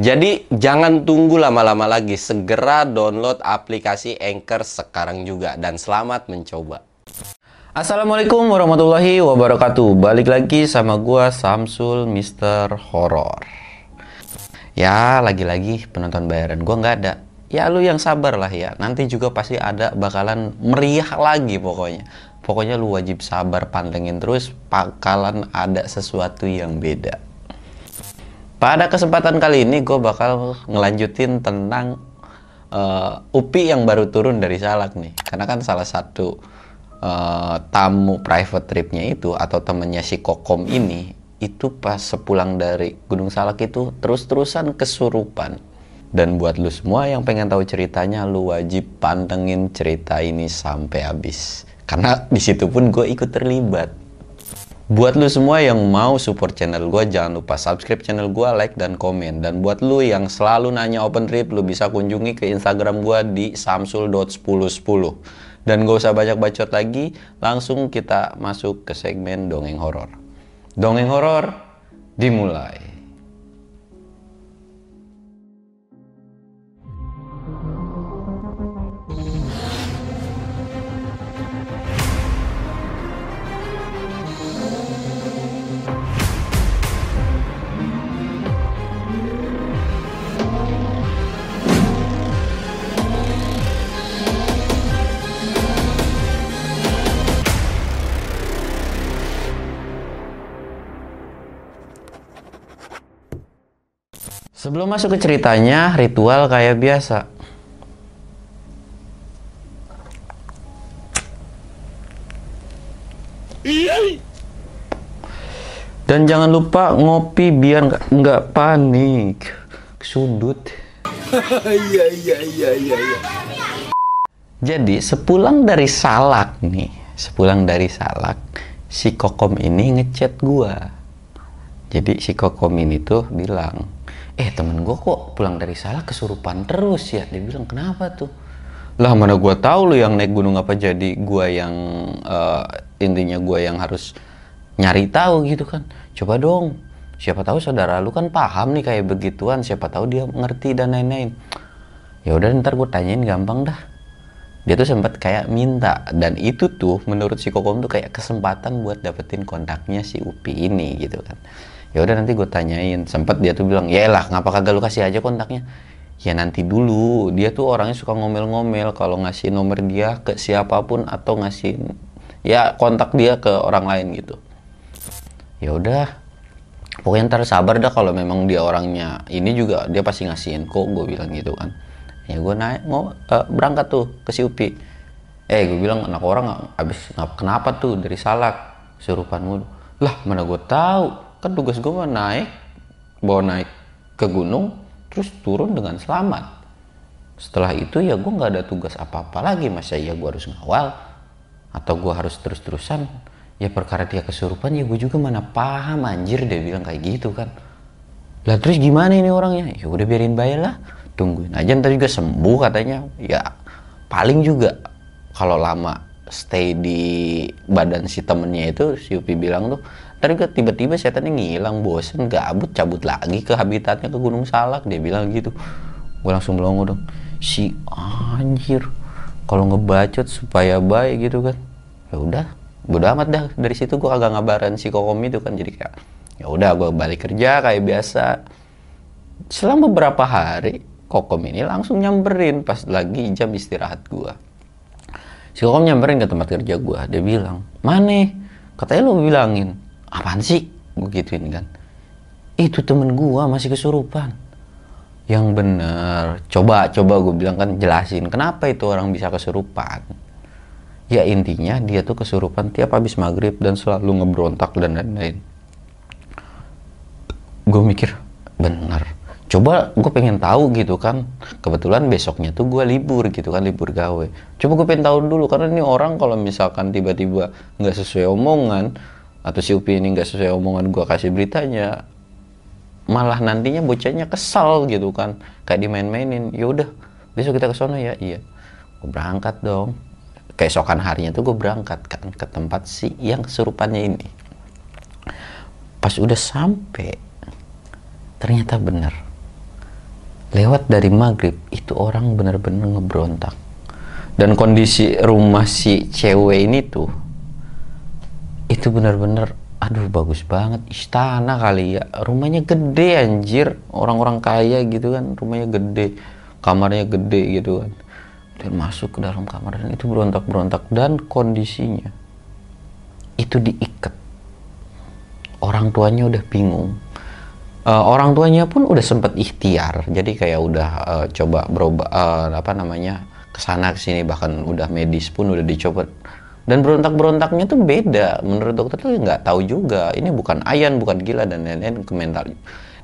Jadi jangan tunggu lama-lama lagi, segera download aplikasi Anchor sekarang juga dan selamat mencoba. Assalamualaikum warahmatullahi wabarakatuh. Balik lagi sama gua Samsul Mister Horror. Ya, lagi-lagi penonton bayaran gua nggak ada. Ya lu yang sabar lah ya. Nanti juga pasti ada bakalan meriah lagi pokoknya. Pokoknya lu wajib sabar pantengin terus bakalan ada sesuatu yang beda. Pada kesempatan kali ini gue bakal ngelanjutin tentang uh, Upi yang baru turun dari Salak nih. Karena kan salah satu uh, tamu private tripnya itu atau temennya si Kokom ini itu pas sepulang dari Gunung Salak itu terus-terusan kesurupan. Dan buat lu semua yang pengen tahu ceritanya, lu wajib pantengin cerita ini sampai habis. Karena di situ pun gue ikut terlibat. Buat lu semua yang mau support channel gue, jangan lupa subscribe channel gue, like, dan komen. Dan buat lu yang selalu nanya open trip, lu bisa kunjungi ke Instagram gue di samsul.1010. Dan gak usah banyak bacot lagi, langsung kita masuk ke segmen dongeng horor. Dongeng horor dimulai. Sebelum masuk ke ceritanya, ritual kayak biasa. Dan jangan lupa ngopi biar nggak panik, kesundut. Iya iya iya iya. Jadi sepulang dari Salak nih, sepulang dari Salak, si Kokom ini ngechat gua. Jadi si Kokom ini tuh bilang, eh temen gue kok pulang dari salah kesurupan terus ya? Dia bilang kenapa tuh? Lah mana gue tahu lu yang naik gunung apa jadi gue yang uh, intinya gue yang harus nyari tahu gitu kan. Coba dong siapa tahu saudara lu kan paham nih kayak begituan siapa tahu dia ngerti dan lain-lain. Ya udah ntar gue tanyain gampang dah. Dia tuh sempat kayak minta dan itu tuh menurut si kokom tuh kayak kesempatan buat dapetin kontaknya si upi ini gitu kan ya udah nanti gue tanyain. Sempet dia tuh bilang ya lah ngapa kagak lu kasih aja kontaknya? Ya nanti dulu dia tuh orangnya suka ngomel-ngomel kalau ngasih nomor dia ke siapa pun atau ngasih ya kontak dia ke orang lain gitu. Ya udah pokoknya ntar sabar dah kalau memang dia orangnya ini juga dia pasti ngasihin kok gue bilang gitu kan. Ya gue naik mau uh, berangkat tuh ke si Upi. Eh gue bilang anak orang abis kenapa tuh dari salak? Surupan lah mana gue tahu kan tugas gue mah naik bawa naik ke gunung terus turun dengan selamat. Setelah itu ya gue nggak ada tugas apa-apa lagi masa ya gue harus ngawal atau gue harus terus-terusan. Ya perkara dia kesurupan ya gue juga mana paham anjir dia bilang kayak gitu kan. Lah terus gimana ini orangnya? Ya udah biarin bayar lah tungguin aja ntar juga sembuh katanya. Ya paling juga kalau lama stay di badan si temennya itu si Upi bilang tuh Ntar tiba-tiba setannya ngilang, bosen, gabut, cabut lagi ke habitatnya ke Gunung Salak. Dia bilang gitu. Gue langsung melongo dong. Si anjir. Kalau ngebacot supaya baik gitu kan. Ya udah, bodo amat dah. Dari situ gue agak ngabaran si Kokom itu kan. Jadi kayak, ya udah gue balik kerja kayak biasa. Selang beberapa hari, Kokom ini langsung nyamperin pas lagi jam istirahat gue. Si Kokom nyamperin ke tempat kerja gue. Dia bilang, mana? Katanya lu bilangin, apaan sih? Gue gituin kan. Itu temen gue masih kesurupan. Yang bener coba coba gue bilang kan jelasin kenapa itu orang bisa kesurupan? Ya intinya dia tuh kesurupan tiap habis maghrib dan selalu ngebrontak dan lain-lain. Gue mikir bener. Coba gue pengen tahu gitu kan. Kebetulan besoknya tuh gue libur gitu kan libur gawe. Coba gue pengen tahu dulu karena ini orang kalau misalkan tiba-tiba nggak sesuai omongan atau si Upi ini nggak sesuai omongan gue kasih beritanya. Malah nantinya bocahnya kesal gitu kan. Kayak dimain-mainin ya udah besok kita ke sana ya. Iya. Gue berangkat dong. Keesokan harinya tuh gue berangkat kan ke tempat si yang kesurupannya ini. Pas udah sampai ternyata bener. Lewat dari maghrib itu orang bener-bener ngebrontak. Dan kondisi rumah si cewek ini tuh itu bener-bener aduh bagus banget. Istana kali ya. Rumahnya gede anjir. Orang-orang kaya gitu kan rumahnya gede kamarnya gede gitu kan. Dan masuk ke dalam kamar dan itu berontak-berontak. Dan kondisinya itu diikat. Orang tuanya udah bingung. Uh, orang tuanya pun udah sempat ikhtiar. Jadi kayak udah uh, coba berubah uh, apa namanya ke sana ke sini. Bahkan udah medis pun udah dicoba dan berontak-berontaknya tuh beda. Menurut dokter tuh nggak tahu juga. Ini bukan ayan bukan gila dan lain-lain. Ke mental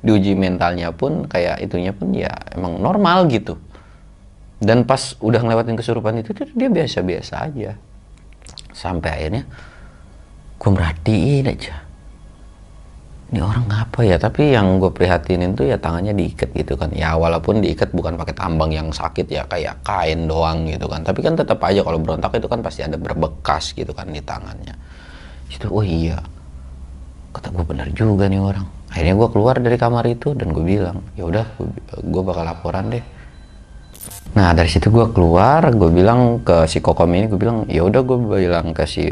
diuji mentalnya pun kayak itunya pun ya emang normal gitu. Dan pas udah ngelewatin kesurupan itu tuh dia biasa-biasa aja. Sampai akhirnya gue merhatiin aja ini orang ngapa ya? Tapi yang gue prihatinin tuh ya tangannya diikat gitu kan. Ya walaupun diikat bukan pakai tambang yang sakit ya kayak kain doang gitu kan. Tapi kan tetap aja kalau berontak itu kan pasti ada berbekas gitu kan di tangannya. Itu oh iya kata gue bener juga nih orang. Akhirnya gue keluar dari kamar itu dan gue bilang ya udah gue bakal laporan deh nah dari situ gue keluar gue bilang ke si kokom ini gue bilang ya udah gue bilang ke si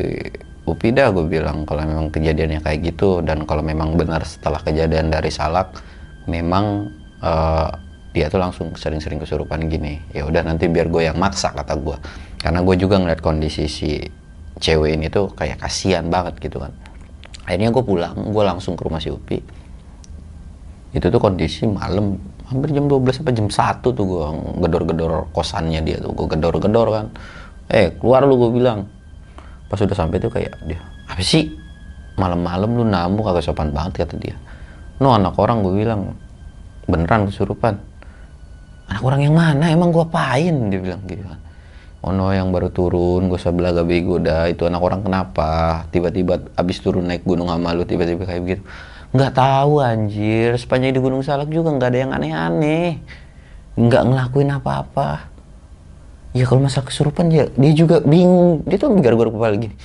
Upi dah gue bilang kalau memang kejadiannya kayak gitu dan kalau memang benar setelah kejadian dari Salak memang uh, dia tuh langsung sering-sering kesurupan gini. Ya udah nanti biar gue yang maksa kata gue karena gue juga ngeliat kondisi si cewek ini tuh kayak kasihan banget gitu kan. Akhirnya gue pulang gue langsung ke rumah si Upi. Itu tuh kondisi malam hampir jam 12 sampai jam 1 tuh gue gedor-gedor kosannya dia tuh. Gue gedor-gedor kan. Eh keluar lu gue bilang. Pas udah sampai tuh kayak dia apa sih? Malam-malam lu namu kagak sopan banget kata dia. No anak orang gue bilang. Beneran kesurupan. Anak orang yang mana? Emang gue apain? dia bilang gitu kan. Oh no yang baru turun gue sebelah gak bego dah. Itu anak orang kenapa? Tiba-tiba abis turun naik gunung sama lu tiba-tiba kayak begitu nggak tahu anjir. Sepanjang di gunung salak juga nggak ada yang aneh-aneh. Nggak ngelakuin apa-apa. Ya kalau masalah kesurupan ya dia juga bingung. Dia tuh garuk-garuk kepala gini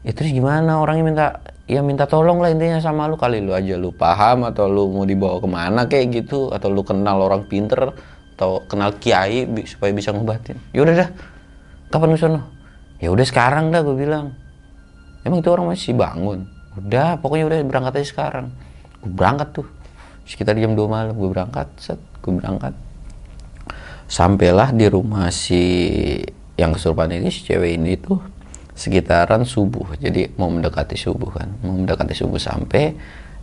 ya terus gimana? Orangnya minta ya minta tolong lah intinya sama lu. Kali lu aja lu paham atau lu mau dibawa ke mana kayak gitu. Atau lu kenal orang pinter atau kenal kiai supaya bisa ngobatin. Ya udah dah. Kapan lu sono ya udah sekarang dah gue bilang. Emang itu orang masih bangun udah pokoknya udah berangkat aja sekarang. Gue berangkat tuh. Sekitar jam 2 malam gue berangkat set gue berangkat. Sampailah di rumah si yang kesurupan ini si cewek ini tuh sekitaran subuh. Jadi mau mendekati subuh kan. Mau mendekati subuh sampai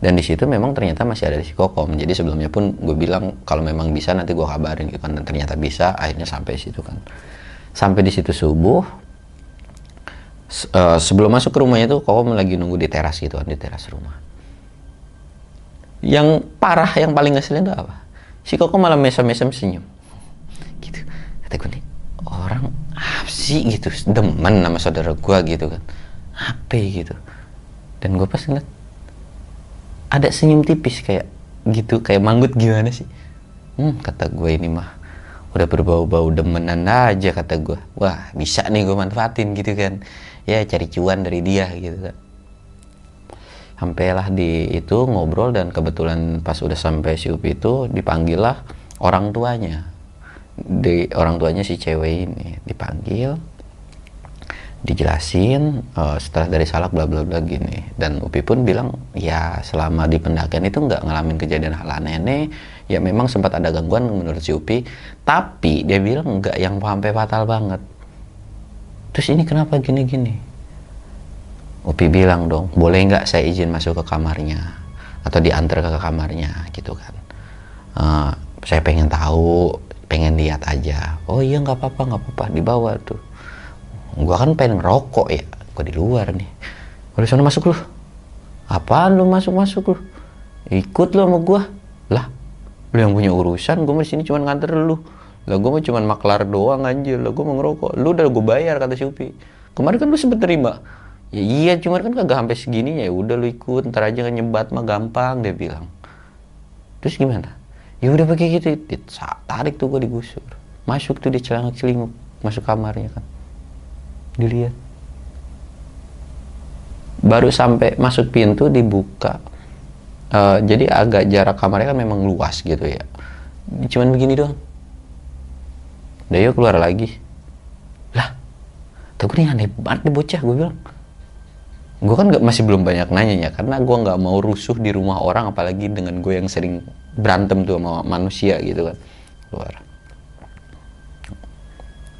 dan di situ memang ternyata masih ada si kokom. Jadi sebelumnya pun gue bilang kalau memang bisa nanti gue kabarin gitu kan. Dan ternyata bisa akhirnya sampai situ kan. Sampai di situ subuh uh, sebelum masuk ke rumahnya tuh kokom lagi nunggu di teras gitu kan di teras rumah. Yang parah yang paling ngeselin itu apa? Si kokom malah mesem-mesem senyum. Kata gue nih orang apa sih? Gitu. Demen sama saudara gue gitu kan. Apa gitu? Dan gue pas ngeliat ada senyum tipis kayak gitu kayak manggut gimana sih? Hmm kata gue ini mah udah berbau-bau demenan aja kata gue wah bisa nih gue manfaatin gitu kan. Ya cari cuan dari dia gitu kan. Sampailah di itu ngobrol dan kebetulan pas udah sampai si Upi itu dipanggil lah orang tuanya. Di orang tuanya si cewek ini. Dipanggil dijelasin uh, setelah dari salak bla bla bla gini. Dan Upi pun bilang ya selama di pendakian itu nggak ngalamin kejadian hal aneh ya memang sempat ada gangguan menurut si Upi. Tapi dia bilang nggak yang sampai fatal banget. Terus ini kenapa gini gini Upi bilang dong boleh nggak saya izin masuk ke kamarnya? Atau diantar ke kamarnya? Gitu kan. Uh, saya pengen tahu pengen lihat aja. Oh iya nggak apa-apa nggak apa-apa. Dibawa tuh gua kan pengen ngerokok ya. Gua di luar nih. Udah sana masuk lu. Apaan lu masuk masuk lu? Ikut lu sama gua. Lah lu yang punya urusan gue di sini cuma nganter lu. Lah gue mah cuma maklar doang anjir. Lah gue mau ngerokok. Lu udah gue bayar kata si Upi kemarin kan lu sempet terima. Ya iya cuma kan kagak sampai segini. Ya udah lu ikut ntar aja kan nyebat mah gampang dia bilang. Terus gimana? Ya udah pakai gitu. Tarik tuh gue digusur. Masuk tuh di celana celinguk masuk kamarnya kan dilihat. Baru sampai masuk pintu dibuka. Uh, jadi agak jarak kamarnya kan memang luas gitu ya. Cuman begini doang. Udah yuk keluar lagi. Lah tuh gue aneh banget nih bocah gue bilang. Gue kan gak, masih belum banyak nanya ya karena gue nggak mau rusuh di rumah orang apalagi dengan gue yang sering berantem tuh sama manusia gitu kan. Keluar.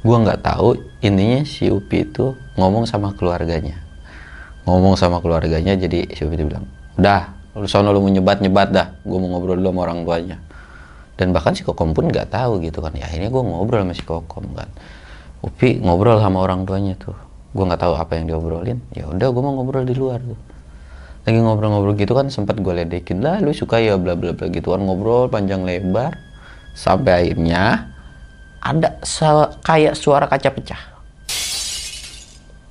Gue nggak tahu intinya si Upi itu ngomong sama keluarganya. Ngomong sama keluarganya jadi si Upi itu bilang udah lu sono lu mau nyebat nyebat dah. Gue mau ngobrol dulu sama orang tuanya. Dan bahkan si kokom pun nggak tahu gitu kan. Ya akhirnya gue ngobrol sama si kokom kan. Upi ngobrol sama orang tuanya tuh. Gue nggak tahu apa yang diobrolin. Ya udah gue mau ngobrol di luar tuh. Lagi ngobrol-ngobrol gitu kan sempat gue ledekin lah lu suka ya bla bla bla gitu kan ngobrol panjang lebar. Sampai akhirnya ada kayak suara kaca pecah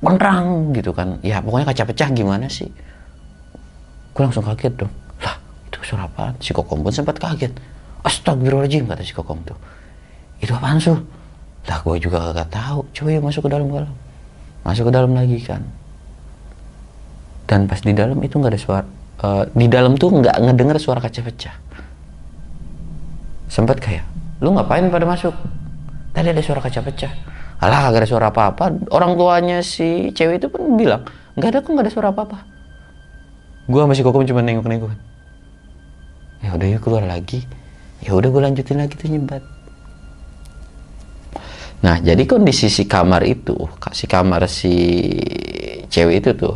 benerang gitu kan ya pokoknya kaca pecah gimana sih gue langsung kaget dong lah itu suara apa si kokom pun sempat kaget Astagfirullahaladzim kata si Kokom tuh. Itu apaan su? Lah gue juga gak tahu. Coba masuk ke dalam dalam. Masuk ke dalam lagi kan. Dan pas di dalam itu nggak ada suara. Uh, di dalam tuh nggak ngedenger suara kaca pecah. Sempat kayak, lu ngapain pada masuk? Tadi ada suara kaca pecah. Alah kagak ada suara apa-apa. Orang tuanya si cewek itu pun bilang, nggak ada kok nggak ada suara apa-apa. Gua masih kokom cuma nengok-nengok. Ya udah yuk keluar lagi ya udah gue lanjutin lagi tuh nyembat nah jadi kondisi si kamar itu si kamar si cewek itu tuh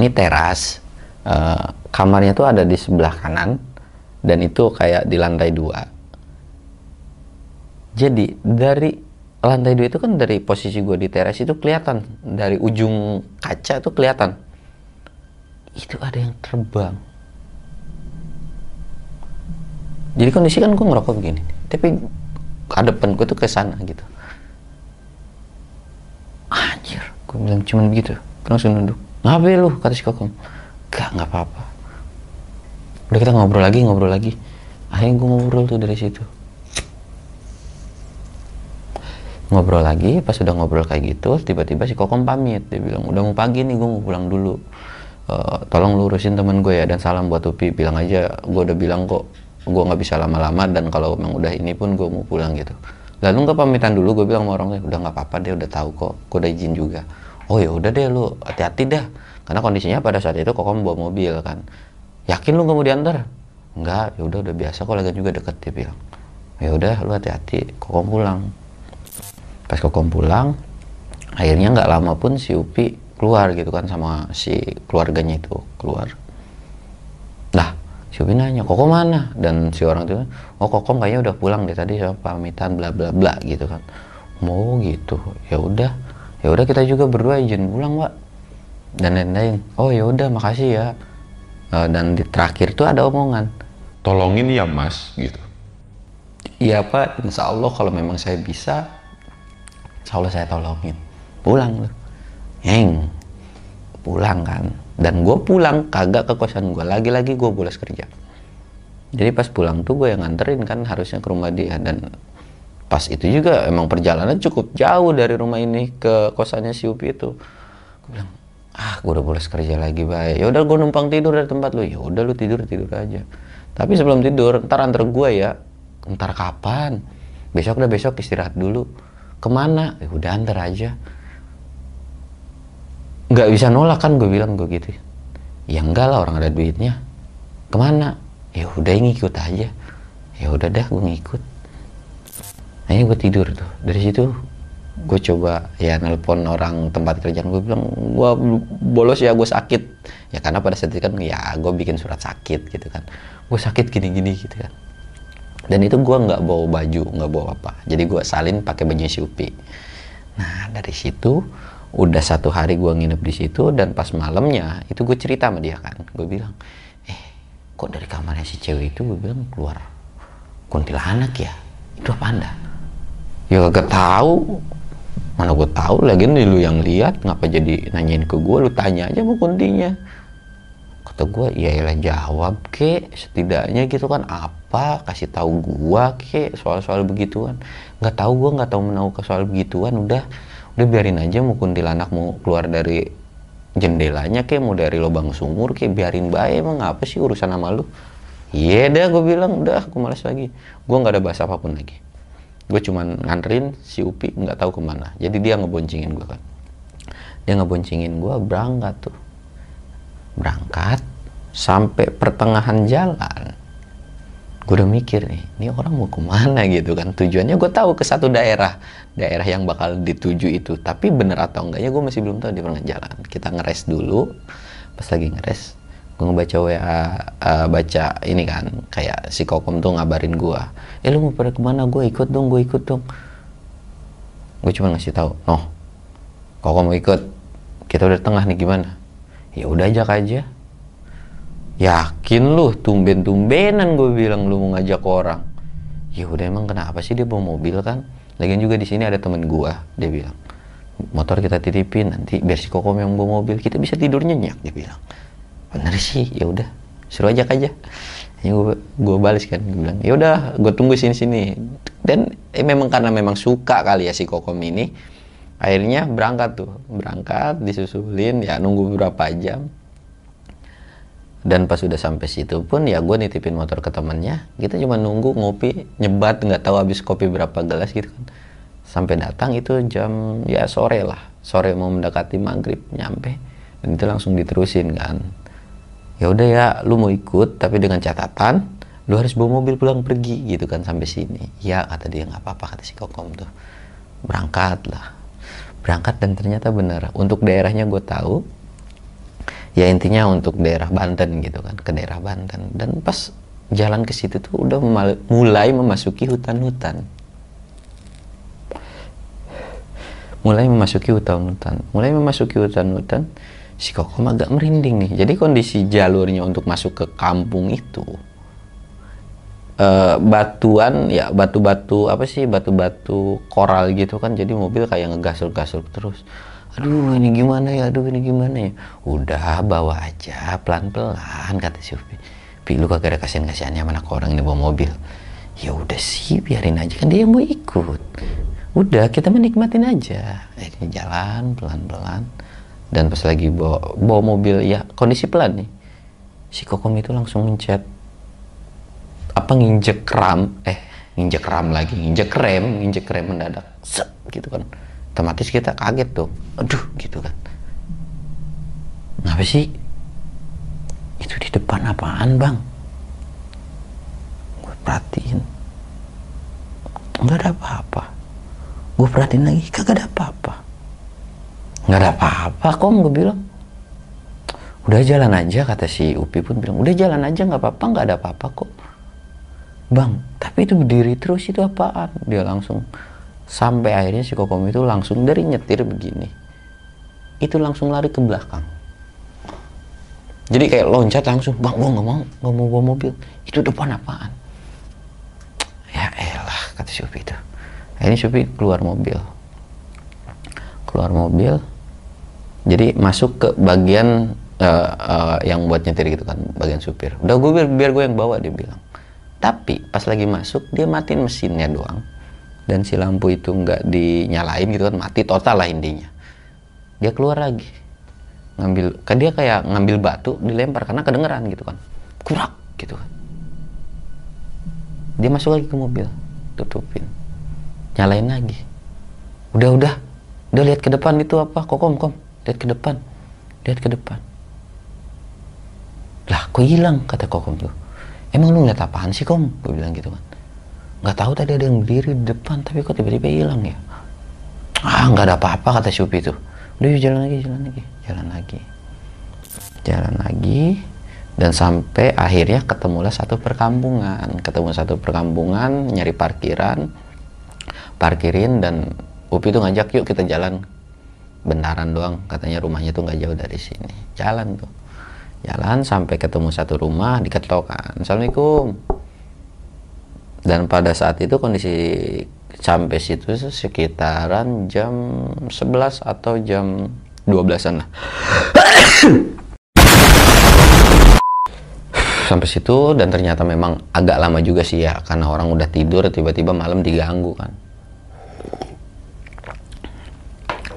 ini teras uh, kamarnya tuh ada di sebelah kanan dan itu kayak di lantai dua jadi dari lantai dua itu kan dari posisi gue di teras itu kelihatan. Dari ujung kaca tuh kelihatan. Itu ada yang terbang. Jadi kondisi kan gue ngerokok begini. Tapi depan gue tuh ke sana gitu. Anjir gue bilang cuman begitu. Langsung nunduk. Ngapain lu? kata si kokom gak nggak apa-apa. Udah kita ngobrol lagi ngobrol lagi. Akhirnya gue ngobrol tuh dari situ ngobrol lagi pas udah ngobrol kayak gitu tiba-tiba si kokom pamit. Dia bilang udah mau pagi nih gue mau pulang dulu. Uh, tolong lurusin temen gue ya dan salam buat Upi. Bilang aja gue udah bilang kok gue nggak bisa lama-lama dan kalau memang udah ini pun gue mau pulang gitu. Lalu nggak pamitan dulu gue bilang sama orangnya udah nggak apa-apa dia udah tahu kok gue udah izin juga. Oh ya udah deh lu hati-hati dah. Karena kondisinya pada saat itu kok kamu bawa mobil kan. Yakin lu nggak mau diantar? Enggak, ya udah udah biasa kok lagi juga deket dia bilang. Ya udah lu hati-hati kok kamu pulang pas kok kamu pulang akhirnya nggak lama pun si Upi keluar gitu kan sama si keluarganya itu keluar. Nah si Upi nanya koko mana? Dan si orang itu oh koko kayaknya udah pulang deh tadi sama pamitan bla bla bla gitu kan. Mau gitu. Ya udah ya udah kita juga berdua izin pulang pak dan lain-lain. Oh ya udah makasih ya. Uh, dan di terakhir tuh ada omongan. Tolongin ya mas gitu. Iya pak. Insya Allah kalau memang saya bisa insya Allah saya tolongin. Pulang loh Heng pulang kan. Dan gue pulang kagak ke kosan gue lagi-lagi gue bolos kerja. Jadi pas pulang tuh gue yang nganterin kan harusnya ke rumah dia. Dan pas itu juga emang perjalanan cukup jauh dari rumah ini ke kosannya si Upi itu. Gue bilang ah gue udah bolos kerja lagi baik ya udah gue numpang tidur dari tempat lu. Ya udah lu tidur tidur aja. Tapi sebelum tidur ntar antar gue ya. Ntar kapan? Besok udah besok istirahat dulu ke mana? Ya udah antar aja. Nggak bisa nolak kan gue bilang gue gitu. Ya enggak lah orang ada duitnya. Ke mana? Ya udah ngikut aja. Ya udah dah gue ngikut. Akhirnya gue tidur tuh. Dari situ gue coba ya nelpon orang tempat kerjaan. Gue bilang gue bolos ya gue sakit. Ya karena pada saat itu kan ya gue bikin surat sakit gitu kan. Gue sakit gini-gini gitu kan dan itu gue nggak bawa baju nggak bawa apa. Jadi gue salin pakai baju Upi nah dari situ udah satu hari gue nginep di situ dan pas malamnya itu gue cerita sama dia kan. Gue bilang eh kok dari kamarnya si cewek itu? Gue bilang keluar kuntilanak ya. Itu apa anda? Ya gak tahu. Mana gue tahu lagi nih lu yang lihat ngapa jadi nanyain ke gue lu tanya aja mau kuntinya kata gue ya lah jawab ke setidaknya gitu kan apa? Kasih tahu gue ke soal-soal begituan. Nggak tahu gue nggak tahu menau ke soal begituan. Udah udah biarin aja mau kuntilanak mau keluar dari jendelanya ke mau dari lubang sumur ke biarin baik emang apa sih urusan sama lu? Iya dah gue bilang. Udah gue malas lagi. Gue nggak ada bahasa apa pun lagi. Gue cuman nganterin si Upi nggak tahu ke mana. Jadi dia ngeboncengin gue kan. Dia ngeboncengin gue berangkat tuh berangkat sampai pertengahan jalan. Gue udah mikir nih ini orang mau ke mana gitu kan? Tujuannya gue tahu ke satu daerah daerah yang bakal dituju itu. Tapi bener atau enggaknya gue masih belum tahu di pertengahan jalan. Kita ngeres dulu. Pas lagi ngeres gue ngebaca WA uh, baca ini kan kayak si kokom tuh ngabarin gue eh lu mau pada ke mana? Gue ikut dong gue ikut dong. Gue cuma ngasih tahu noh kokom mau ikut. Kita udah tengah nih gimana ya udah ajak aja. Yakin lu tumben-tumbenan gue bilang lu mau ngajak orang. Ya udah emang kenapa sih dia bawa mobil kan? Lagian juga di sini ada temen gue dia bilang. Motor kita titipin nanti biar si kokom yang bawa mobil kita bisa tidur nyenyak dia bilang. Bener sih ya udah. Suruh ajak aja. Ya gue gue balas kan gue bilang. Ya udah gue tunggu sini sini dan eh, memang karena memang suka kali ya si kokom ini akhirnya berangkat tuh. Berangkat disusulin ya nunggu beberapa jam. Dan pas sudah sampai situ pun ya gue nitipin motor ke temennya. Kita cuma nunggu ngopi nyebat nggak tahu habis kopi berapa gelas gitu kan. Sampai datang itu jam ya sore lah. Sore mau mendekati maghrib nyampe. Dan itu langsung diterusin kan. Ya udah ya lu mau ikut tapi dengan catatan lu harus bawa mobil pulang pergi gitu kan sampai sini. Ya kata dia nggak apa-apa kata si kokom tuh. Berangkat lah berangkat dan ternyata benar. Untuk daerahnya gue tahu ya intinya untuk daerah Banten gitu kan ke daerah Banten. Dan pas jalan ke situ tuh udah mulai memasuki hutan-hutan. Mulai memasuki hutan-hutan. Mulai memasuki hutan-hutan si kokom agak merinding nih. Jadi kondisi jalurnya untuk masuk ke kampung itu uh, batuan ya batu-batu apa sih batu-batu koral gitu kan. Jadi mobil kayak ngegasur-gasur terus. Aduh ini gimana ya? Aduh ini gimana ya? Udah bawa aja pelan-pelan kata si Upi. Pi lu kagak ada kasihan-kasihannya mana orang ini bawa mobil. Ya udah sih biarin aja kan dia mau ikut. Udah kita menikmatin aja. Ini jalan pelan-pelan. Dan pas lagi bawa, bawa mobil ya kondisi pelan nih. Si kokom itu langsung mencet apa nginjek ram eh nginjek ram lagi nginjek rem nginjek rem mendadak set gitu kan. Otomatis kita kaget tuh aduh gitu kan. Ngapa sih? Itu di depan apaan bang? Gue perhatiin. Nggak ada apa-apa. Gue perhatiin lagi kagak ada apa-apa. Nggak ada apa-apa kok gue bilang. Udah jalan aja kata si Upi pun bilang. Udah jalan aja nggak apa-apa nggak ada apa-apa kok bang tapi itu berdiri terus itu apaan? Dia langsung sampai akhirnya si kokom itu langsung dari nyetir begini. Itu langsung lari ke belakang. Jadi kayak loncat langsung bang gua nggak mau nggak mau bawa mobil. Itu depan apaan? Ya elah kata Supi itu. Ini Supi keluar mobil. Keluar mobil. Jadi masuk ke bagian uh, uh, yang buat nyetir gitu kan bagian supir. Udah gue biar, biar gue yang bawa dia bilang tapi pas lagi masuk dia matiin mesinnya doang. Dan si lampu itu nggak dinyalain gitu kan mati total lah intinya. Dia keluar lagi. Ngambil kan dia kayak ngambil batu dilempar karena kedengeran gitu kan. Kurak gitu kan. Dia masuk lagi ke mobil tutupin. Nyalain lagi. Udah udah. Udah lihat ke depan itu apa? Kokom kom lihat ke depan. Lihat ke depan. Lah kok hilang? Kata kokom tuh emang lu ngeliat apaan sih kom? Gue bilang gitu kan. Nggak tahu tadi ada yang berdiri di depan tapi kok tiba-tiba hilang ya? Ah nggak ada apa-apa kata Syupi itu udah yuk jalan lagi jalan lagi. Jalan lagi. Jalan lagi. Dan sampai akhirnya ketemulah satu perkampungan. Ketemu satu perkampungan nyari parkiran parkirin dan Upi tuh ngajak yuk kita jalan. Bentaran doang katanya rumahnya tuh nggak jauh dari sini. Jalan tuh jalan sampai ketemu satu rumah diketok kan. Assalamualaikum. Dan pada saat itu kondisi sampai situ sekitaran jam 11 atau jam 12-an lah. Sampai situ dan ternyata memang agak lama juga sih ya karena orang udah tidur tiba-tiba malam diganggu kan.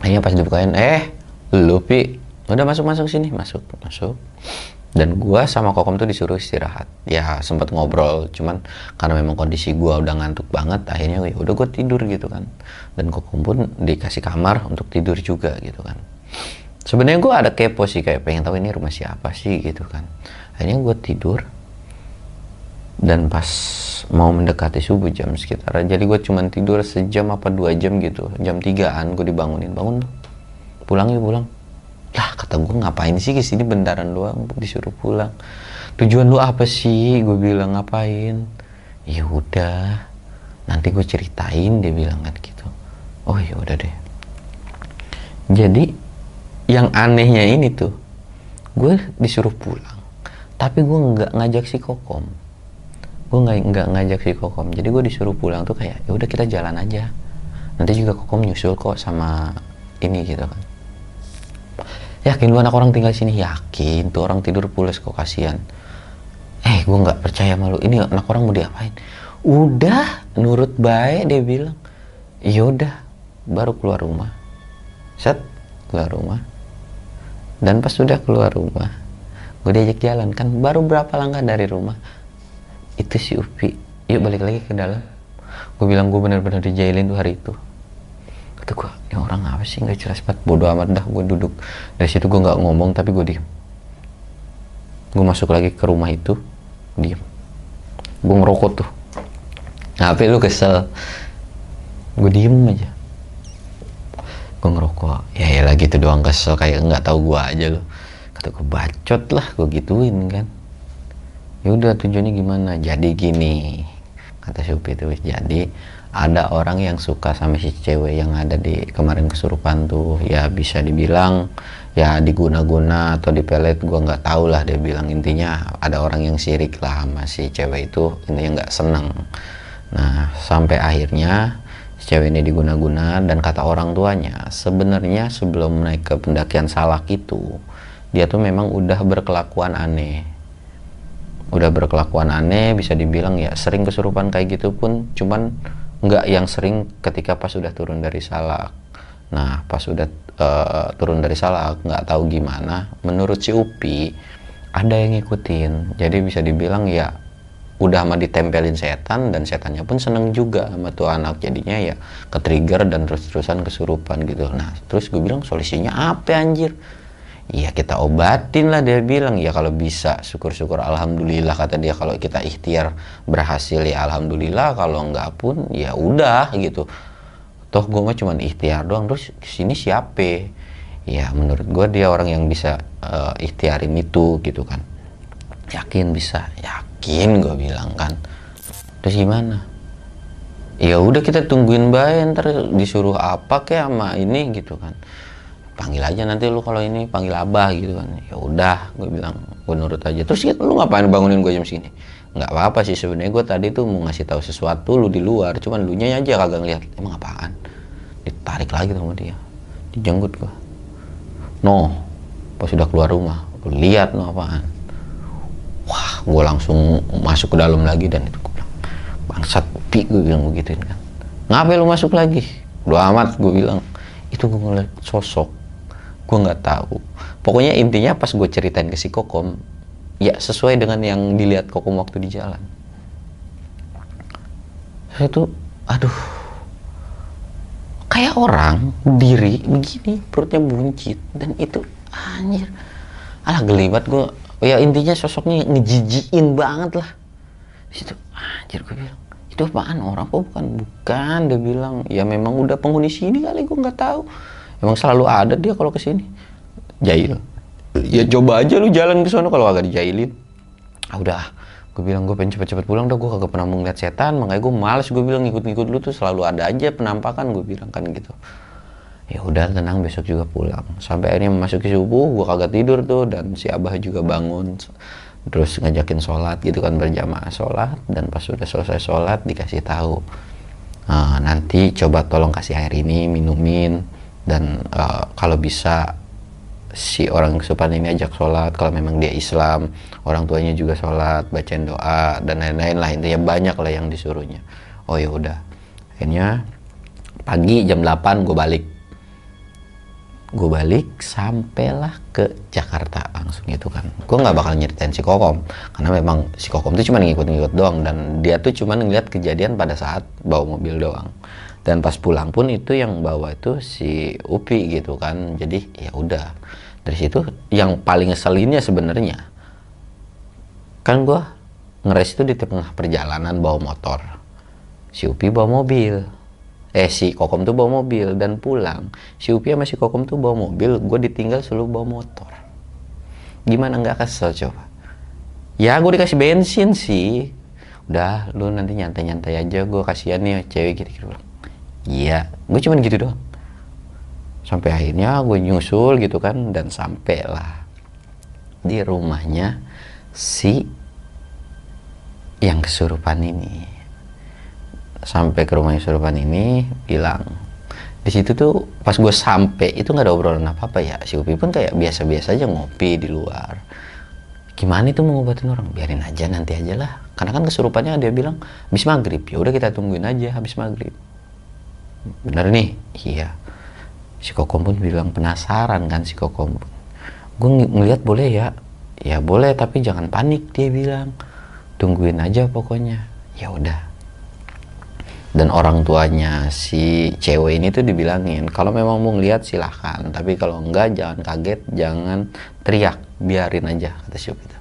Akhirnya pas dibukain eh lu pi udah masuk masuk sini masuk masuk. Dan gua sama kokom tuh disuruh istirahat. Ya sempat ngobrol cuman karena memang kondisi gua udah ngantuk banget akhirnya ya udah gua tidur gitu kan. Dan kokom pun dikasih kamar untuk tidur juga gitu kan. Sebenarnya gua ada kepo sih kayak pengen tahu ini rumah siapa sih gitu kan. Akhirnya gue tidur. Dan pas mau mendekati subuh jam sekitar jadi gue cuma tidur sejam apa dua jam gitu. Jam tigaan gue dibangunin. Bangun pulang ya pulang lah kata gue ngapain sih ke sini bentaran doang disuruh pulang. Tujuan lu apa sih? Gue bilang ngapain? Ya udah nanti gue ceritain dia bilang kan gitu. Oh ya udah deh. Jadi yang anehnya ini tuh gue disuruh pulang tapi gue nggak ngajak si kokom. Gue nggak nggak ngajak si kokom. Jadi gue disuruh pulang tuh kayak ya udah kita jalan aja. Nanti juga kokom nyusul kok sama ini gitu kan yakin lu anak orang tinggal sini? Yakin. Tuh orang tidur pulas kok kasihan. Eh gue nggak percaya malu ini anak orang mau diapain? Udah nurut baik dia bilang. Yaudah baru keluar rumah. Set keluar rumah. Dan pas sudah keluar rumah gue diajak jalan. Kan baru berapa langkah dari rumah? Itu si Upi. Yuk balik lagi ke dalam. Gue bilang gue bener-bener dijailin tuh hari itu kata gue ini orang apa sih? Nggak jelas banget. Bodoh amat dah gue duduk. Dari situ gue nggak ngomong tapi gue diem. Gue masuk lagi ke rumah itu diem. Gue ngerokok tuh. Ngapain lu kesel. Gue diem aja. Gue ngerokok. Ya ya lagi tuh doang kesel. Kayak nggak tahu gue aja loh kata gue bacot lah gue gituin kan. Ya udah tujuannya gimana? Jadi gini. Kata Supi itu jadi ada orang yang suka sama si cewek yang ada di kemarin kesurupan tuh. Ya bisa dibilang ya diguna-guna atau dipelet gue nggak tahu lah dia bilang. Intinya ada orang yang sirik lah sama si cewek itu intinya nggak seneng. Nah sampai akhirnya si cewek ini diguna-guna dan kata orang tuanya sebenarnya sebelum naik ke pendakian salak itu dia tuh memang udah berkelakuan aneh. Udah berkelakuan aneh bisa dibilang ya sering kesurupan kayak gitu pun. Cuman nggak yang sering ketika pas udah turun dari salak. Nah pas udah uh, turun dari salak nggak tahu gimana menurut si Upi ada yang ngikutin. Jadi bisa dibilang ya udah sama ditempelin setan dan setannya pun seneng juga sama tuh anak. Jadinya ya ke trigger dan terus-terusan kesurupan gitu. Nah terus gue bilang solusinya apa anjir ya kita obatin lah dia bilang. Ya kalau bisa syukur-syukur alhamdulillah kata dia. Kalau kita ikhtiar berhasil ya alhamdulillah. Kalau enggak pun ya udah gitu. Toh gue mah cuman ikhtiar doang. Terus sini siapa? Ya menurut gue dia orang yang bisa uh, ikhtiarin itu gitu kan. Yakin bisa? Yakin gue bilang kan. Terus gimana? Ya udah kita tungguin bayi ntar disuruh apa kayak sama ini gitu kan panggil aja nanti lu kalau ini panggil abah gitu kan. Ya udah gue bilang gue nurut aja. Terus ya, lu ngapain bangunin gue jam segini? Nggak apa-apa sih sebenarnya gue tadi tuh mau ngasih tahu sesuatu lu di luar cuman lu nya aja kagak ngeliat emang apaan? Ditarik lagi sama dia. Dijenggut gue no pas sudah keluar rumah lu lihat no apaan. Wah gue langsung masuk ke dalam lagi dan itu gue bilang bangsat pi gue bilang begituin kan. Ngapain lu masuk lagi? Udah amat gue bilang. Itu gue ngeliat sosok gue nggak tahu. Pokoknya intinya pas gue ceritain ke si kokom ya sesuai dengan yang dilihat kokom waktu di jalan. Saya tuh aduh kayak orang diri begini perutnya buncit dan itu anjir. Alah gelibat gue ya intinya sosoknya ngejijiin banget lah. Situ anjir gue bilang itu apaan orang? Kok bukan? Bukan dia bilang ya memang udah penghuni sini kali gue nggak tahu emang selalu ada dia kalau ke sini. Jahil ya coba aja lu jalan ke sana kalau agak dijailin. Ah udah gue bilang gue pengen cepet-cepet pulang dah. Gue kagak pernah mau ngeliat setan. Makanya gue males gue bilang ngikut-ngikut lu tuh selalu ada aja penampakan gue bilang kan gitu. Ya udah tenang besok juga pulang. Sampai akhirnya memasuki subuh gue kagak tidur tuh. Dan si abah juga bangun. Terus ngajakin sholat gitu kan berjamaah sholat. Dan pas sudah selesai sholat dikasih tahu "Ah, nanti coba tolong kasih air ini minumin dan eh, kalau bisa si orang kesurupan ini ajak sholat kalau memang dia Islam orang tuanya juga sholat bacain doa dan lain-lain lah intinya banyak lah yang disuruhnya. Oh ya udah. Akhirnya pagi jam 8 gue balik. Gue balik sampailah ke Jakarta langsung itu kan. Gue nggak bakal nyeritain si Kokom karena memang si Kokom tuh cuma ngikut-ngikut doang dan dia tuh cuma ngeliat kejadian pada saat bawa mobil doang dan pas pulang pun itu yang bawa itu si Upi gitu kan. Jadi ya udah. Dari situ yang paling ngeselinnya sebenarnya kan gue ngeres itu di tengah perjalanan bawa motor. Si Upi bawa mobil. Eh si Kokom tuh bawa mobil. Dan pulang si Upi sama si Kokom tuh bawa mobil. Gue ditinggal selalu bawa motor. Gimana? Nggak kesel coba. Ya gue dikasih bensin sih. Udah lu nanti nyantai-nyantai aja. Gue kasihan nih cewek gitu gitu iya gue cuman gitu doang. Sampai akhirnya gue nyusul gitu kan dan sampailah di rumahnya si yang kesurupan ini. Sampai ke rumahnya kesurupan ini bilang di situ tuh pas gue sampai itu nggak ada obrolan apa apa ya. Si Upi pun kayak biasa-biasa aja ngopi di luar. Gimana itu mengobatin orang? Biarin aja nanti aja lah. Karena kan kesurupannya dia bilang habis maghrib. Ya udah kita tungguin aja habis maghrib bener nih? Iya. Si Kokom pun bilang penasaran kan si Kokom. Pun gue ng- ngeliat boleh ya? Ya boleh tapi jangan panik dia bilang. Tungguin aja pokoknya. Ya udah. Dan orang tuanya si cewek ini tuh dibilangin kalau memang mau ngeliat silahkan. Tapi kalau enggak jangan kaget jangan teriak. Biarin aja kata si itu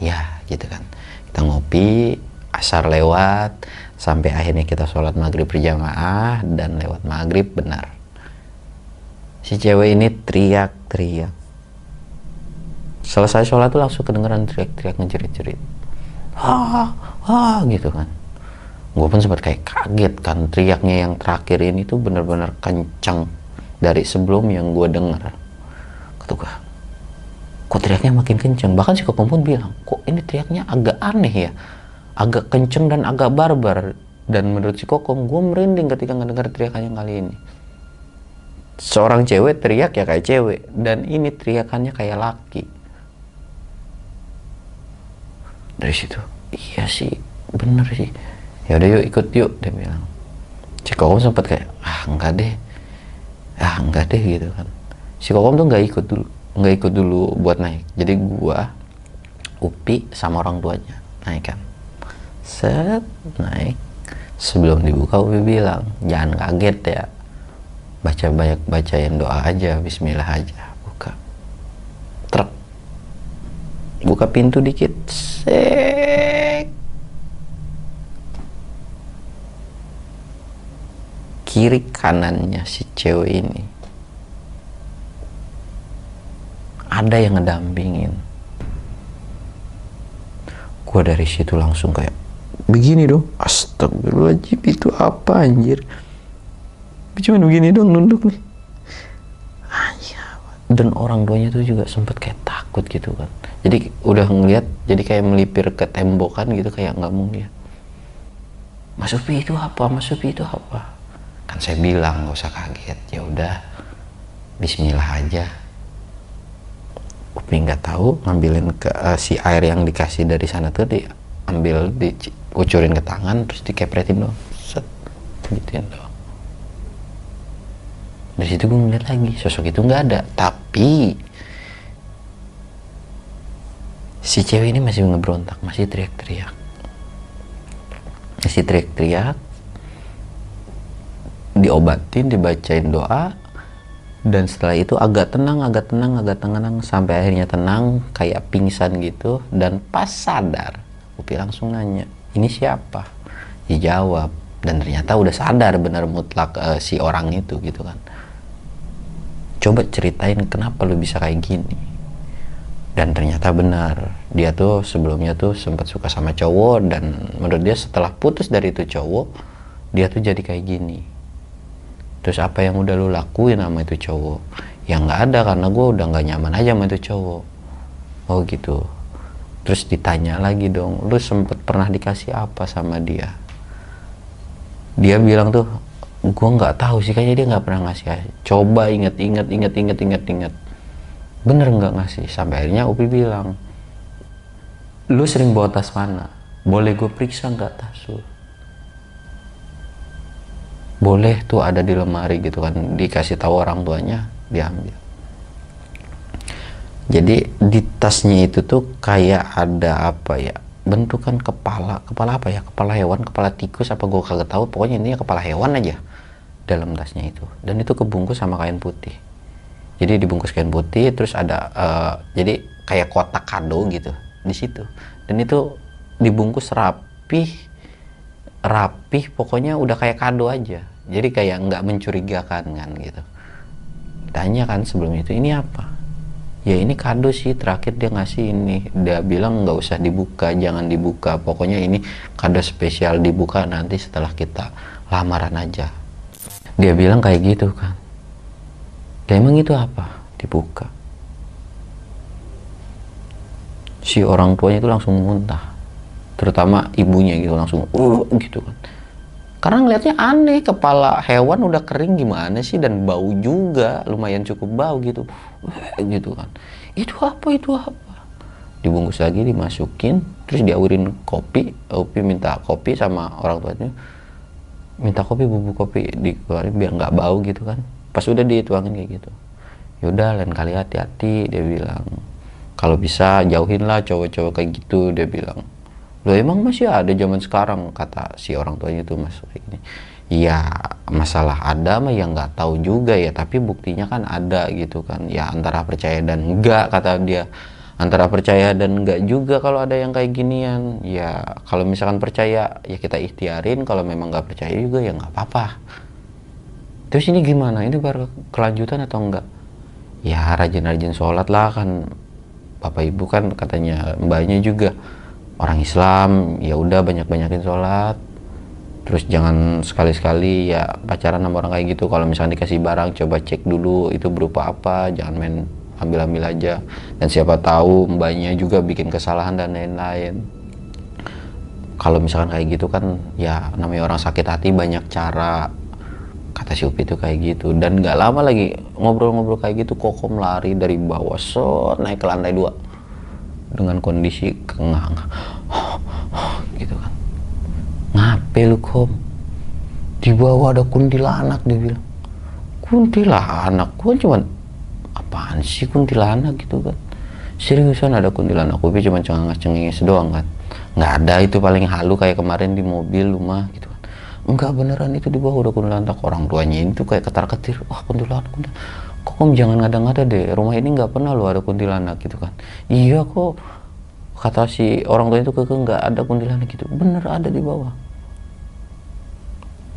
ya gitu kan. Kita ngopi asar lewat sampai akhirnya kita sholat maghrib berjamaah dan lewat maghrib benar. Si cewek ini teriak-teriak. Selesai sholat tuh langsung kedengeran teriak-teriak ngejerit-jerit. Ah ah gitu kan. Gue pun sempat kayak kaget kan teriaknya yang terakhir ini tuh bener-bener kencang dari sebelum yang gue dengar kata gue kok teriaknya makin kencang bahkan si kokom pun bilang kok ini teriaknya agak aneh ya agak kenceng dan agak barbar. Dan menurut si kokom gue merinding ketika ngedengar teriakannya kali ini. Seorang cewek teriak ya kayak cewek. Dan ini teriakannya kayak laki. Dari situ iya sih bener sih. Ya udah yuk ikut yuk dia bilang. Si kokom sempat kayak ah enggak deh. Ah enggak deh gitu kan. Si kokom tuh nggak ikut dulu nggak ikut dulu buat naik. Jadi gua upi sama orang tuanya naik kan set naik. Sebelum dibuka upi bilang jangan kaget ya. Baca banyak bacain doa aja Bismillah aja. Buka. Truk. Buka pintu dikit sek. Kiri kanannya si cewek ini. Ada yang ngedampingin. Gua dari situ langsung kayak begini dong. Astagfirullahaladzim itu apa anjir? Cuman begini dong nunduk nih. Anjir. dan orang tuanya tuh juga sempet kayak takut gitu kan. Jadi udah ngeliat jadi kayak melipir ke tembokan gitu kayak nggak mau lihat Mas Upi itu apa? Mas Upi itu apa? Kan saya bilang nggak usah kaget. Ya udah Bismillah aja. Upi nggak tahu ngambilin ke eh, si air yang dikasih dari sana tuh diambil dikucurin ke tangan terus dikepretin doang. Set gituin doang. Dari situ gue ngeliat lagi sosok itu nggak ada. Tapi si cewek ini masih ngebrontak masih teriak-teriak. Masih teriak-teriak diobatin dibacain doa dan setelah itu agak tenang agak tenang agak tenang. Sampai akhirnya tenang kayak pingsan gitu. Dan pas sadar Upi langsung nanya ini siapa? Dijawab. Dan ternyata udah sadar benar mutlak eh, si orang itu gitu kan. Coba ceritain kenapa lu bisa kayak gini. Dan ternyata benar. Dia tuh sebelumnya tuh sempat suka sama cowok dan menurut dia setelah putus dari itu cowok dia tuh jadi kayak gini. Terus apa yang udah lu lakuin sama itu cowok? Yang nggak ada karena gue udah nggak nyaman aja sama itu cowok. Oh gitu terus ditanya lagi dong lu sempet pernah dikasih apa sama dia? Dia bilang tuh gua nggak tahu sih kayaknya dia nggak pernah ngasih. Coba inget inget inget inget inget inget. Bener nggak ngasih? Sampai akhirnya Upi bilang lu sering bawa tas mana? Boleh gue periksa nggak tas lu? Boleh tuh ada di lemari gitu kan. Dikasih tahu orang tuanya diambil. Jadi di tasnya itu tuh kayak ada apa ya? Bentukan kepala. Kepala apa ya? Kepala hewan kepala tikus apa gue kagak tahu. Pokoknya intinya kepala hewan aja dalam tasnya itu. Dan itu kebungkus sama kain putih. Jadi dibungkus kain putih terus ada uh, jadi kayak kotak kado gitu di situ. Dan itu dibungkus rapih rapih pokoknya udah kayak kado aja. Jadi kayak nggak mencurigakan kan gitu. Tanya kan sebelum itu ini apa ya ini kado sih terakhir dia ngasih ini. Dia bilang nggak usah dibuka jangan dibuka. Pokoknya ini kado spesial dibuka nanti setelah kita lamaran aja. Dia bilang kayak gitu kan. Ya emang itu apa? Dibuka. Si orang tuanya itu langsung muntah. Terutama ibunya gitu langsung uh gitu kan karena ngelihatnya aneh kepala hewan udah kering gimana sih? Dan bau juga lumayan cukup bau gitu. Gitu kan. Itu apa itu apa? Dibungkus lagi dimasukin terus diawurin kopi. Kopi minta kopi sama orang tuanya. Minta kopi bubuk kopi dikeluarin biar nggak bau gitu kan. Pas udah dituangin kayak gitu. Yaudah lain kali hati-hati dia bilang. Kalau bisa jauhin lah cowok-cowok kayak gitu dia bilang Loh emang masih ada zaman sekarang? Kata si orang tuanya itu mas gini. Ya masalah ada mah yang nggak tahu juga ya tapi buktinya kan ada gitu kan. Ya antara percaya dan enggak kata dia. Antara percaya dan enggak juga kalau ada yang kayak ginian. Ya kalau misalkan percaya ya kita ikhtiarin. Kalau memang nggak percaya juga ya nggak apa-apa. Terus ini gimana? Ini baru kelanjutan atau enggak ya rajin-rajin sholat lah kan. Bapak ibu kan katanya mbaknya juga orang Islam ya udah banyak-banyakin sholat. Terus jangan sekali-sekali ya pacaran sama orang kayak gitu. Kalau misalnya dikasih barang coba cek dulu itu berupa apa jangan main ambil-ambil aja. Dan siapa tahu mbaknya juga bikin kesalahan dan lain-lain. Kalau misalkan kayak gitu kan ya namanya orang sakit hati banyak cara. Kata si Upi itu kayak gitu. Dan nggak lama lagi ngobrol-ngobrol kayak gitu kokom lari dari bawah so naik ke lantai dua dengan kondisi kengang gitu kan. Ngapain lu kom? Di bawah ada kuntilanak dia bilang. Kuntilanak? Gua cuman apaan sih kuntilanak gitu kan? Seriusan ada kuntilanak gue cuma cengenges cengenges doang kan. Nggak ada itu paling halu kayak kemarin di mobil rumah gitu kan. Enggak beneran itu di bawah udah kuntilanak. Orang tuanya itu kayak ketar ketir wah kuntilanak kuntilanak kok om jangan ngada-ngada deh rumah ini nggak pernah lo ada kuntilanak gitu kan. Iya kok kata si orang tua itu keke nggak ada kuntilanak gitu. Bener ada di bawah.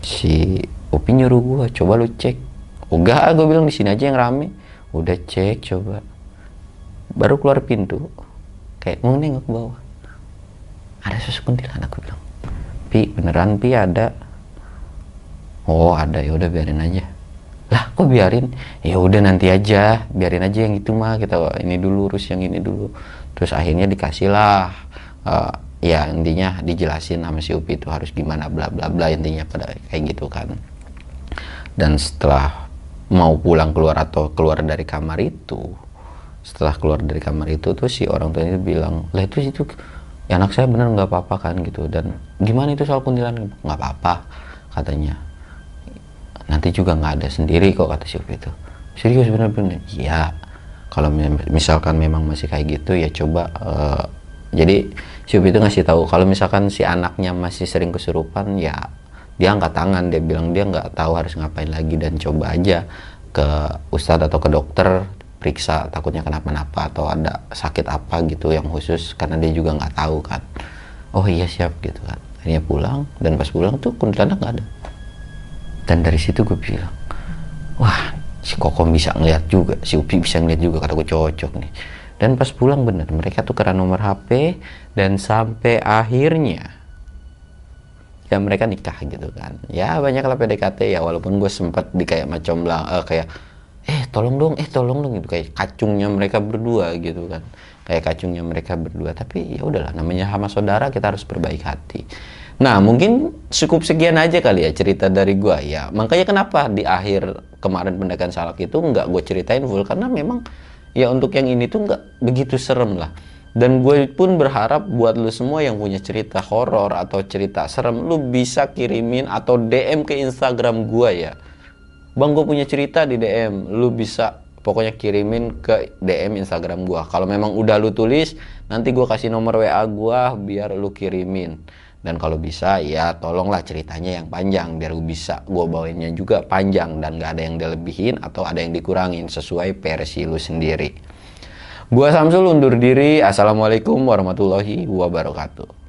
Si Opi nyuruh gua coba lu cek. Enggak gue bilang di sini aja yang rame. Udah cek coba. Baru keluar pintu kayak mau nengok ke bawah. Ada sosok kuntilanak gue bilang. Pi beneran pi ada? Oh ada ya udah biarin aja lah kok biarin? Ya udah nanti aja biarin aja yang itu mah kita ini dulu urus yang ini dulu. Terus akhirnya dikasih lah uh, ya intinya dijelasin sama si Upi itu harus gimana bla bla bla intinya pada kayak gitu kan. Dan setelah mau pulang keluar atau keluar dari kamar itu setelah keluar dari kamar itu tuh si orang tuanya bilang lah itu itu ya anak saya bener nggak apa-apa kan gitu. Dan gimana itu soal kuntilanak? Nggak apa-apa katanya nanti juga nggak ada sendiri kok kata si itu. Serius bener-bener? Iya. Kalau misalkan memang masih kayak gitu ya coba uh, jadi si itu ngasih tahu kalau misalkan si anaknya masih sering kesurupan ya dia angkat tangan dia bilang dia nggak tahu harus ngapain lagi dan coba aja ke ustadz atau ke dokter periksa takutnya kenapa-napa atau ada sakit apa gitu yang khusus karena dia juga nggak tahu kan. Oh iya siap gitu kan. Akhirnya pulang dan pas pulang tuh kuntilanak nggak ada dan dari situ gue bilang wah si Kokom bisa ngeliat juga si Upi bisa ngeliat juga kata gue cocok nih. Dan pas pulang bener mereka tukeran nomor HP dan sampai akhirnya ya mereka nikah gitu kan. Ya banyak lah PDKT ya walaupun gue sempet di kayak macam lah uh, kayak eh tolong dong eh tolong dong gitu kayak kacungnya mereka berdua gitu kan. Kayak kacungnya mereka berdua. Tapi ya udahlah namanya sama saudara kita harus berbaik hati nah mungkin cukup sekian aja kali ya cerita dari gua. Ya makanya kenapa di akhir kemarin pendekan salak itu nggak gue ceritain full karena memang ya untuk yang ini tuh nggak begitu serem lah. Dan gue pun berharap buat lu semua yang punya cerita horor atau cerita serem lu bisa kirimin atau DM ke Instagram gue ya. Bang gue punya cerita di DM lu bisa pokoknya kirimin ke DM Instagram gua. Kalau memang udah lu tulis nanti gua kasih nomor WA gua biar lu kirimin dan kalau bisa ya tolonglah ceritanya yang panjang biar gue bisa gue bawainnya juga panjang dan gak ada yang dilebihin atau ada yang dikurangin sesuai versi lu sendiri. Gua Samsul undur diri. Assalamualaikum warahmatullahi wabarakatuh